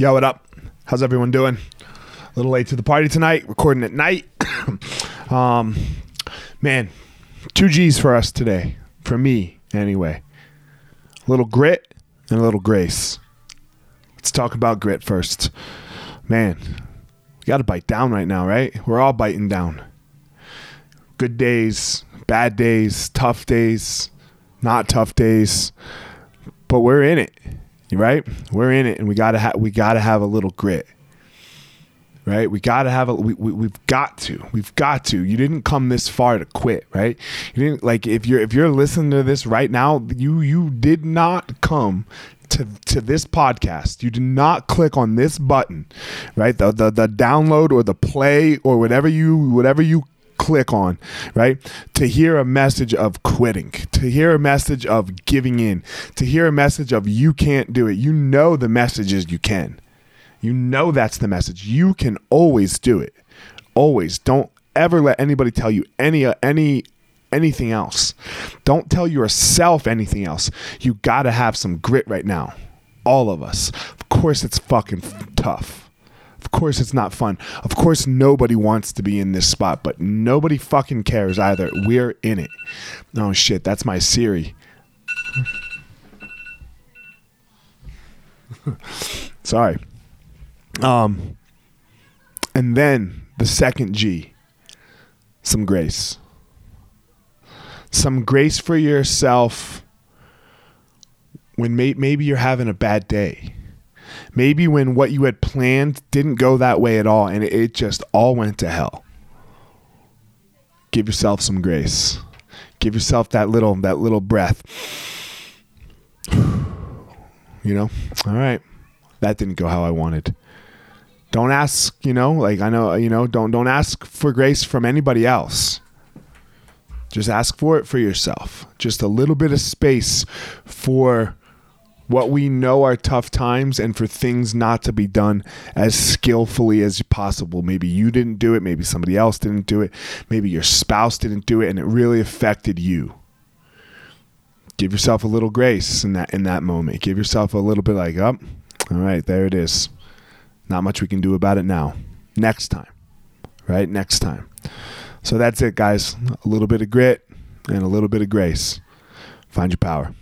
Yo, what up? How's everyone doing? A little late to the party tonight, recording at night. um, man, two G's for us today. For me, anyway. A little grit and a little grace. Let's talk about grit first. Man, we got to bite down right now, right? We're all biting down. Good days, bad days, tough days, not tough days, but we're in it right? We're in it, and we gotta have we gotta have a little grit, right? We gotta have a we, we we've got to we've got to. You didn't come this far to quit, right? You didn't like if you're if you're listening to this right now, you you did not come to, to this podcast, you do not click on this button, right? The, the the download or the play or whatever you whatever you click on, right? To hear a message of quitting, to hear a message of giving in, to hear a message of you can't do it. You know the message is you can. You know that's the message. You can always do it. Always. Don't ever let anybody tell you any any anything else. Don't tell yourself anything else. You got to have some grit right now. All of us. Of course it's fucking tough. Of course, it's not fun. Of course, nobody wants to be in this spot, but nobody fucking cares either. We're in it. Oh shit, that's my Siri. Sorry. Um, and then the second G, some grace. Some grace for yourself when may- maybe you're having a bad day maybe when what you had planned didn't go that way at all and it just all went to hell. Give yourself some grace. Give yourself that little that little breath. You know? All right. That didn't go how i wanted. Don't ask you know like i know you know don't don't ask for grace from anybody else. Just ask for it for yourself. Just a little bit of space for what we know are tough times and for things not to be done as skillfully as possible. Maybe you didn't do it, maybe somebody else didn't do it, maybe your spouse didn't do it and it really affected you. Give yourself a little grace in that in that moment. Give yourself a little bit like, "Up. Oh, all right, there it is. Not much we can do about it now. Next time." Right? Next time. So that's it, guys. A little bit of grit and a little bit of grace. Find your power.